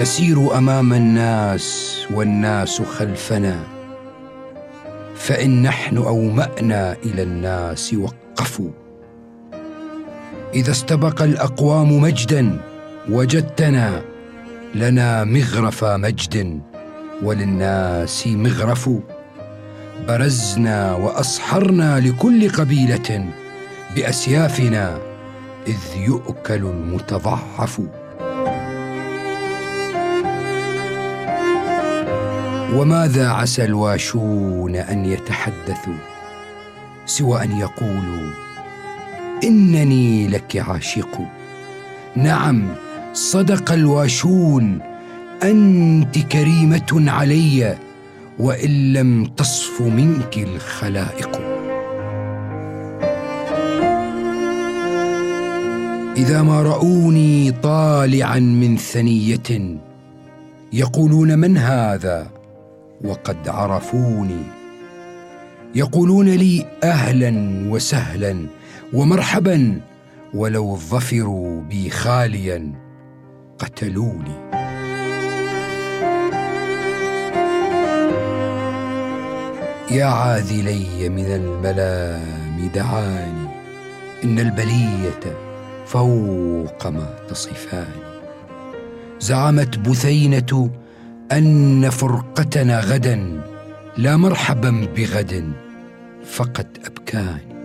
نسير أمام الناس والناس خلفنا فإن نحن أومأنا إلى الناس وقفوا. إذا استبق الأقوام مجدا وجدتنا لنا مغرف مجد وللناس مغرف. برزنا واصحرنا لكل قبيلة بأسيافنا إذ يؤكل المتضعف. وماذا عسى الواشون أن يتحدثوا سوى أن يقولوا إنني لك عاشق؟ نعم صدق الواشون أنت كريمة علي وإن لم تصف منك الخلائق. إذا ما رأوني طالعا من ثنية يقولون من هذا؟ وقد عرفوني. يقولون لي أهلا وسهلا ومرحبا ولو ظفروا بي خاليا قتلوني. يا عاذلي من الملام دعاني إن البلية فوق ما تصفان زعمت بثينة أن فرقتنا غدا لا مرحبا بغد فقد أبكاني.